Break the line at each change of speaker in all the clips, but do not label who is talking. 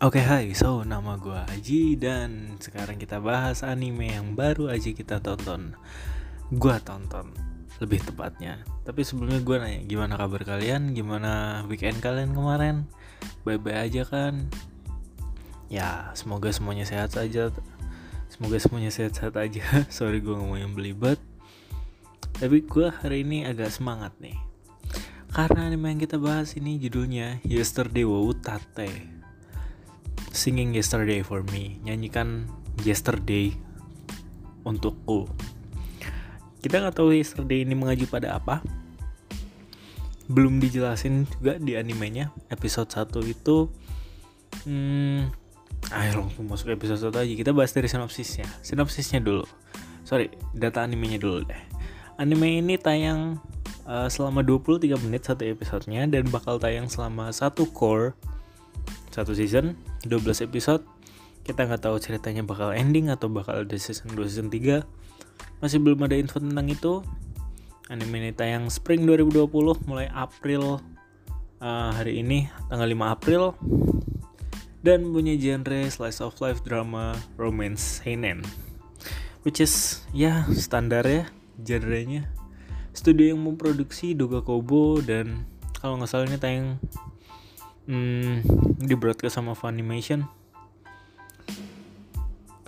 Oke hai, so nama gue Aji dan sekarang kita bahas anime yang baru aja kita tonton. Gue tonton, lebih tepatnya. Tapi sebelumnya gue nanya, gimana kabar kalian? Gimana weekend kalian kemarin? Bye-bye aja kan? Ya, semoga semuanya sehat saja. Semoga semuanya sehat-sehat aja. Sorry gue ngomong yang belibet. Tapi gue hari ini agak semangat nih. Karena anime yang kita bahas ini judulnya Yesterday wo Tate Singing Yesterday for Me. Nyanyikan Yesterday untukku. Kita nggak tahu Yesterday ini mengaji pada apa. Belum dijelasin juga di animenya. Episode 1 itu hmm, Ayo langsung masuk episode 1 aja. Kita bahas dari sinopsisnya. Sinopsisnya dulu. Sorry, data animenya dulu deh. Anime ini tayang uh, selama 23 menit satu episodenya Dan bakal tayang selama satu core satu season 12 episode. Kita nggak tahu ceritanya bakal ending atau bakal ada season 2 season 3 masih belum ada info tentang itu. Anime ini tayang spring 2020 mulai April uh, hari ini tanggal 5 April. Dan punya genre slice of life drama romance seinen. Which is ya standar ya genrenya. Studio yang memproduksi Doga Kobo dan kalau nggak salah ini tayang hmm, di broadcast sama Funimation.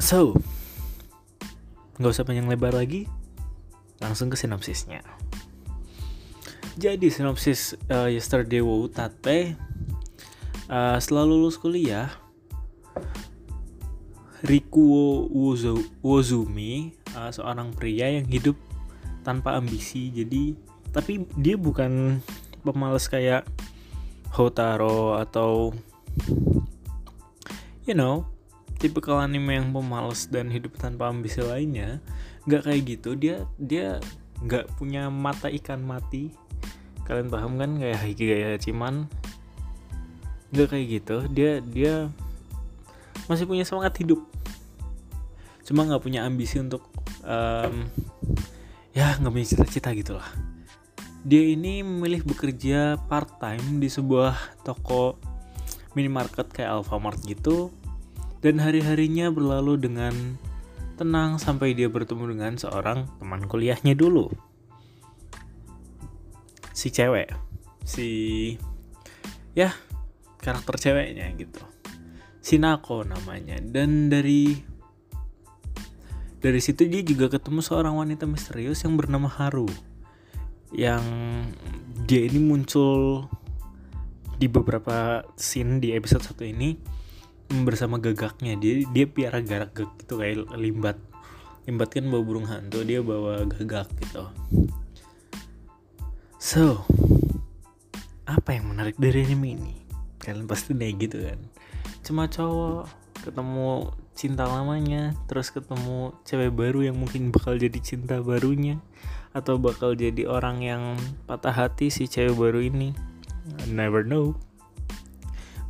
So nggak usah panjang lebar lagi langsung ke sinopsisnya. Jadi sinopsis uh, Yesterday wo Tate uh, setelah lulus kuliah Rikuo Wozumi uh, seorang pria yang hidup tanpa ambisi. Jadi tapi dia bukan pemalas kayak Hotaro atau you know tipikal anime yang pemalas dan hidup tanpa ambisi lainnya nggak kayak gitu. Dia dia nggak punya mata ikan mati. Kalian paham kan? Kayak Hikigaya Ciman nggak kayak gitu. Dia dia masih punya semangat hidup. Cuma nggak punya ambisi untuk um, ya nggak punya cita-cita gitulah dia ini memilih bekerja part time di sebuah toko minimarket kayak Alfamart gitu. Dan hari-harinya berlalu dengan tenang sampai dia bertemu dengan seorang teman kuliahnya dulu. Si cewek. Si ya karakter ceweknya gitu. Si Nako namanya. Dan dari dari situ dia juga ketemu seorang wanita misterius yang bernama Haru yang dia ini muncul di beberapa scene di episode satu ini bersama gagaknya. Dia dia piara garak gag gitu kayak limbat. Limbat kan bawa burung hantu dia bawa gagak gitu. So apa yang menarik dari anime ini? Kalian pasti nih gitu kan. Cuma cowok ketemu cinta lamanya terus ketemu cewek baru yang mungkin bakal jadi cinta barunya atau bakal jadi orang yang patah hati si cewek baru ini. Never know.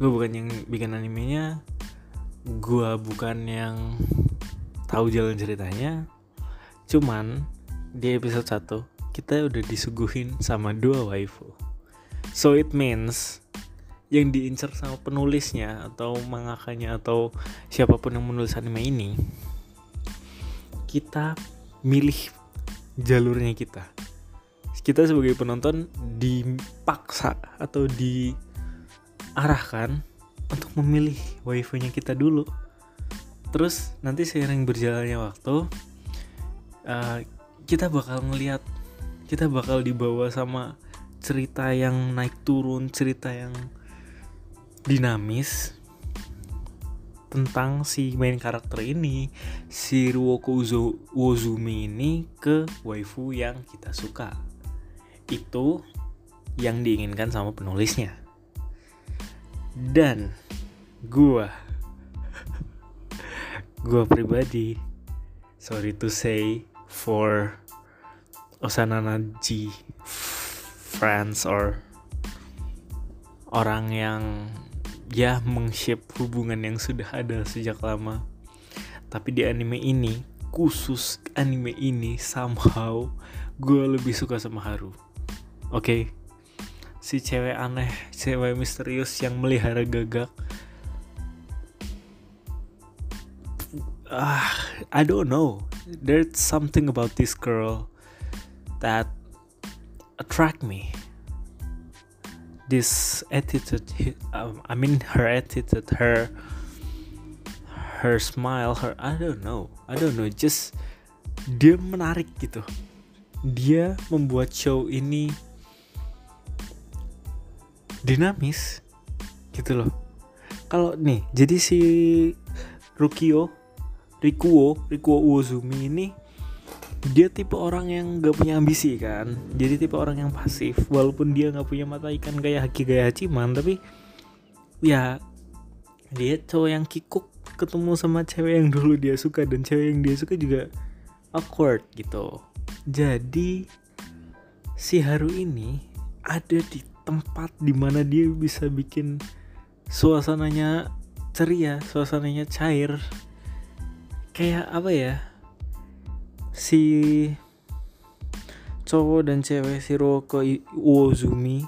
Gue bukan yang bikin animenya gue bukan yang tahu jalan ceritanya. Cuman di episode 1 kita udah disuguhin sama dua waifu. So it means yang diincar sama penulisnya atau mangakanya atau siapa pun yang menulis anime ini kita milih jalurnya kita. Kita sebagai penonton dipaksa atau diarahkan untuk memilih waifunya kita dulu. Terus nanti seiring berjalannya waktu uh, kita bakal ngelihat kita bakal dibawa sama cerita yang naik turun cerita yang dinamis tentang si main karakter ini si Ruoko Wozumi ini ke waifu yang kita suka. Itu yang diinginkan sama penulisnya. Dan gua gua pribadi sorry to say for Osananaji friends or orang yang ya meng-shape hubungan yang sudah ada sejak lama. Tapi di anime ini, khusus anime ini somehow gue lebih suka sama Haru. Oke. Okay? Si cewek aneh, cewek misterius yang melihara gagak uh, I don't know there's something about this girl that attract me this attitude um, I mean her attitude her her smile her I don't know. I don't know just dia menarik gitu. Dia membuat show ini dinamis gitu loh. Kalau nih jadi si Rukio Rikuo Rikuo Uozumi ini dia tipe orang yang gak punya ambisi kan? Jadi tipe orang yang pasif. Walaupun dia gak punya mata ikan kayak Haki gaya Hachiman tapi ya dia cowok yang kikuk ketemu sama cewek yang dulu dia suka dan cewek yang dia suka juga awkward gitu. Jadi si Haru ini ada di tempat di mana dia bisa bikin suasananya ceria suasananya cair. Kayak apa ya si cowok dan cewek si Roko Uozumi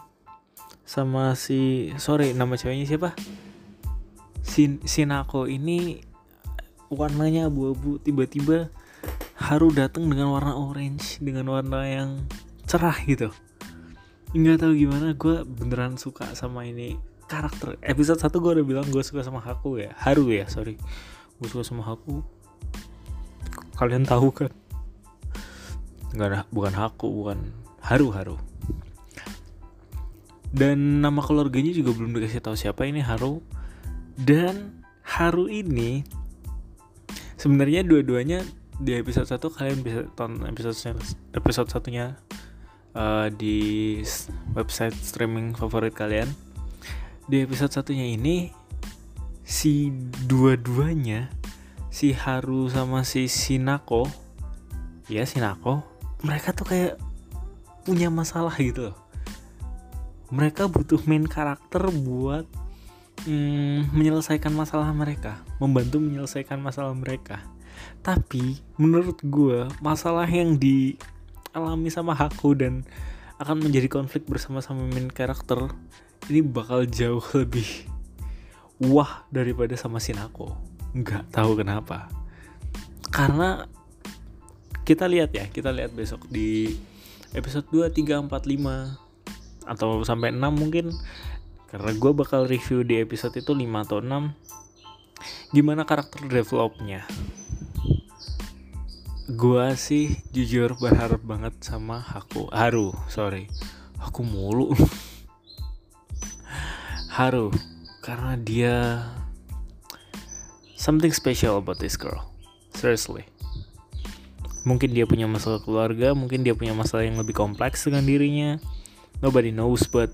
sama si sorry nama ceweknya siapa? Si Sinako ini warnanya abu-abu tiba-tiba Haru datang dengan warna orange dengan warna yang cerah gitu. Nggak tahu gimana gue beneran suka sama ini karakter. Episode satu gue udah bilang gue suka sama Haku ya. Haru ya sorry. Gue suka sama Haku. Kalian tahu kan nggak bukan Haku bukan Haru Haru. Dan nama keluarganya juga belum dikasih tahu siapa ini Haru. Dan Haru ini sebenarnya dua-duanya di episode satu kalian bisa tonton episode episode satunya uh, di website streaming favorit kalian. Di episode satunya ini si dua-duanya si Haru sama si Sinako ya Sinako mereka tuh kayak punya masalah gitu mereka butuh main karakter buat mm, menyelesaikan masalah mereka membantu menyelesaikan masalah mereka. Tapi menurut gue masalah yang dialami sama Haku dan akan menjadi konflik bersama-sama main karakter ini bakal jauh lebih wah daripada sama Sinako nggak tahu kenapa. Karena kita lihat ya kita lihat besok di episode 2, 3, 4, 5 atau sampai 6 mungkin. Karena gue bakal review di episode itu 5 atau 6 gimana karakter developnya? Gue sih jujur berharap banget sama Haku Haru sorry. Aku mulu. Haru karena dia something special about this girl. Seriously. Mungkin dia punya masalah keluarga, mungkin dia punya masalah yang lebih kompleks dengan dirinya. Nobody knows, but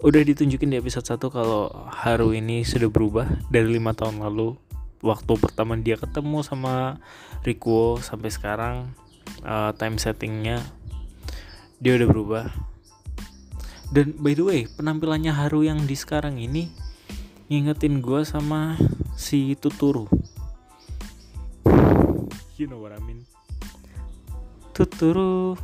udah ditunjukin di episode 1 kalau Haru ini sudah berubah dari lima tahun lalu. Waktu pertama dia ketemu sama Rikuo sampai sekarang uh, time settingnya dia udah berubah. Dan by the way, penampilannya Haru yang di sekarang ini ngingetin gue sama si Tuturu. You know what I mean? Tuturu.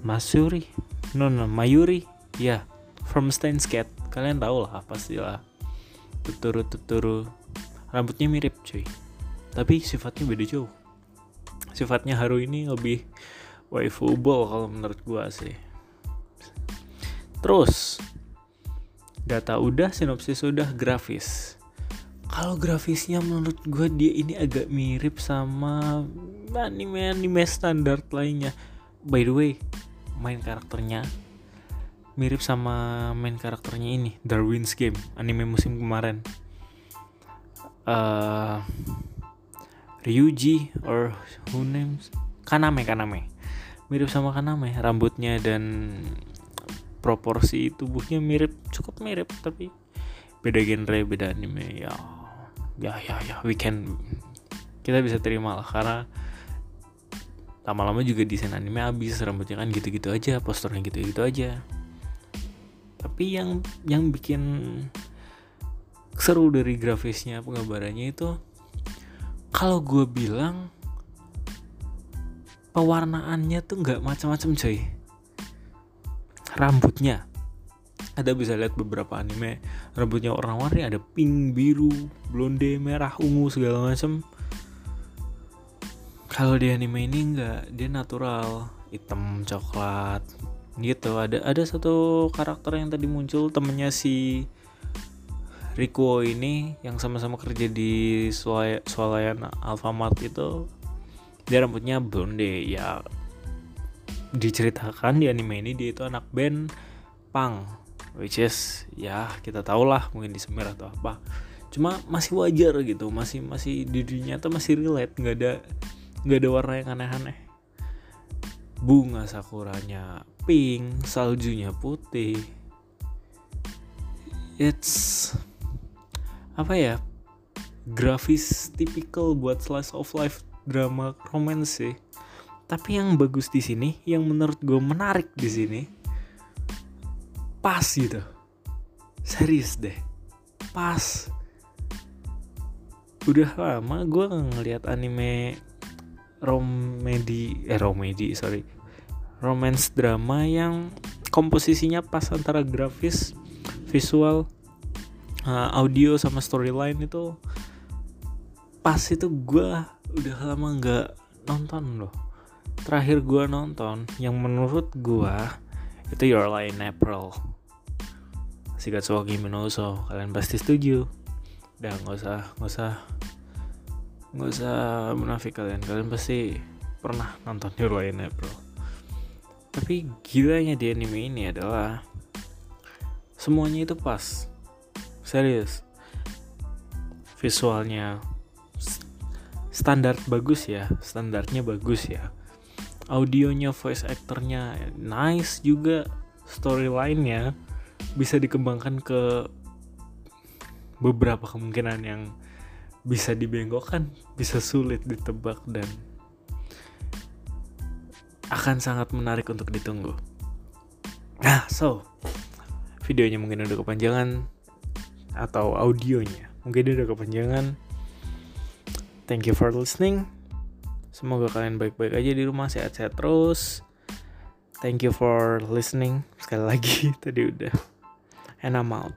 Masuri. No no Mayuri. Ya yeah. From Steins Cat Kalian tau lah pastilah Tuturu Tuturu. Rambutnya mirip cuy. Tapi sifatnya beda jauh. Sifatnya Haru ini lebih waifu ball kalau menurut gue sih. Terus data udah sinopsis udah grafis kalau grafisnya menurut gue dia ini agak mirip sama anime anime standar lainnya. By the way main karakternya mirip sama main karakternya ini Darwin's Game anime musim kemarin. Uh, Ryuji or who names? Kaname Kaname. Mirip sama Kaname rambutnya dan proporsi tubuhnya mirip cukup mirip tapi beda genre beda anime ya ya ya ya we can kita bisa terima lah karena lama-lama juga desain anime habis rambutnya kan gitu-gitu aja posternya gitu-gitu aja. Tapi yang yang bikin seru dari grafisnya penggambarannya itu kalau gue bilang pewarnaannya tuh nggak macam-macam coy. Rambutnya. Ada bisa lihat beberapa anime rambutnya warna-warni ada pink biru blonde merah ungu segala macam kalau di anime ini enggak dia natural. Hitam coklat gitu. Ada ada satu karakter yang tadi muncul temennya si Rikuo ini yang sama-sama kerja di swalayan Alfamart itu. Dia rambutnya blonde ya. Diceritakan di anime ini dia itu anak band pang which is ya kita tau lah mungkin disemir atau apa. Cuma masih wajar gitu masih masih di dunia tuh masih relate nggak ada nggak ada warna yang aneh-aneh. Bunga sakuranya pink saljunya putih. It's apa ya grafis tipikal buat slice of life drama romance sih. Tapi yang bagus di sini yang menurut gue menarik di sini pas gitu. Serius deh. Pas. Udah lama gue ngeliat anime romedi eh romedi sorry. Romance drama yang komposisinya pas antara grafis visual uh, audio sama storyline itu pas itu gue udah lama nggak nonton loh. Terakhir gue nonton yang menurut gue itu Your Lie in April Shigatsuki Minoso kalian pasti setuju. Udah nggak usah nggak usah nggak usah munafik kalian. Kalian pasti pernah nonton Your Lie in April. Tapi gilanya di anime ini adalah semuanya itu pas. Serius. Visualnya standar bagus ya standarnya bagus ya audionya voice actornya nice juga storylinenya. Bisa dikembangkan ke beberapa kemungkinan yang bisa dibengkokkan bisa sulit ditebak dan akan sangat menarik untuk ditunggu. Nah so videonya mungkin udah kepanjangan atau audionya mungkin udah kepanjangan. Thank you for listening Semoga kalian baik-baik aja di rumah, sehat-sehat terus. Thank you for listening. Sekali lagi tadi udah. And I'm out.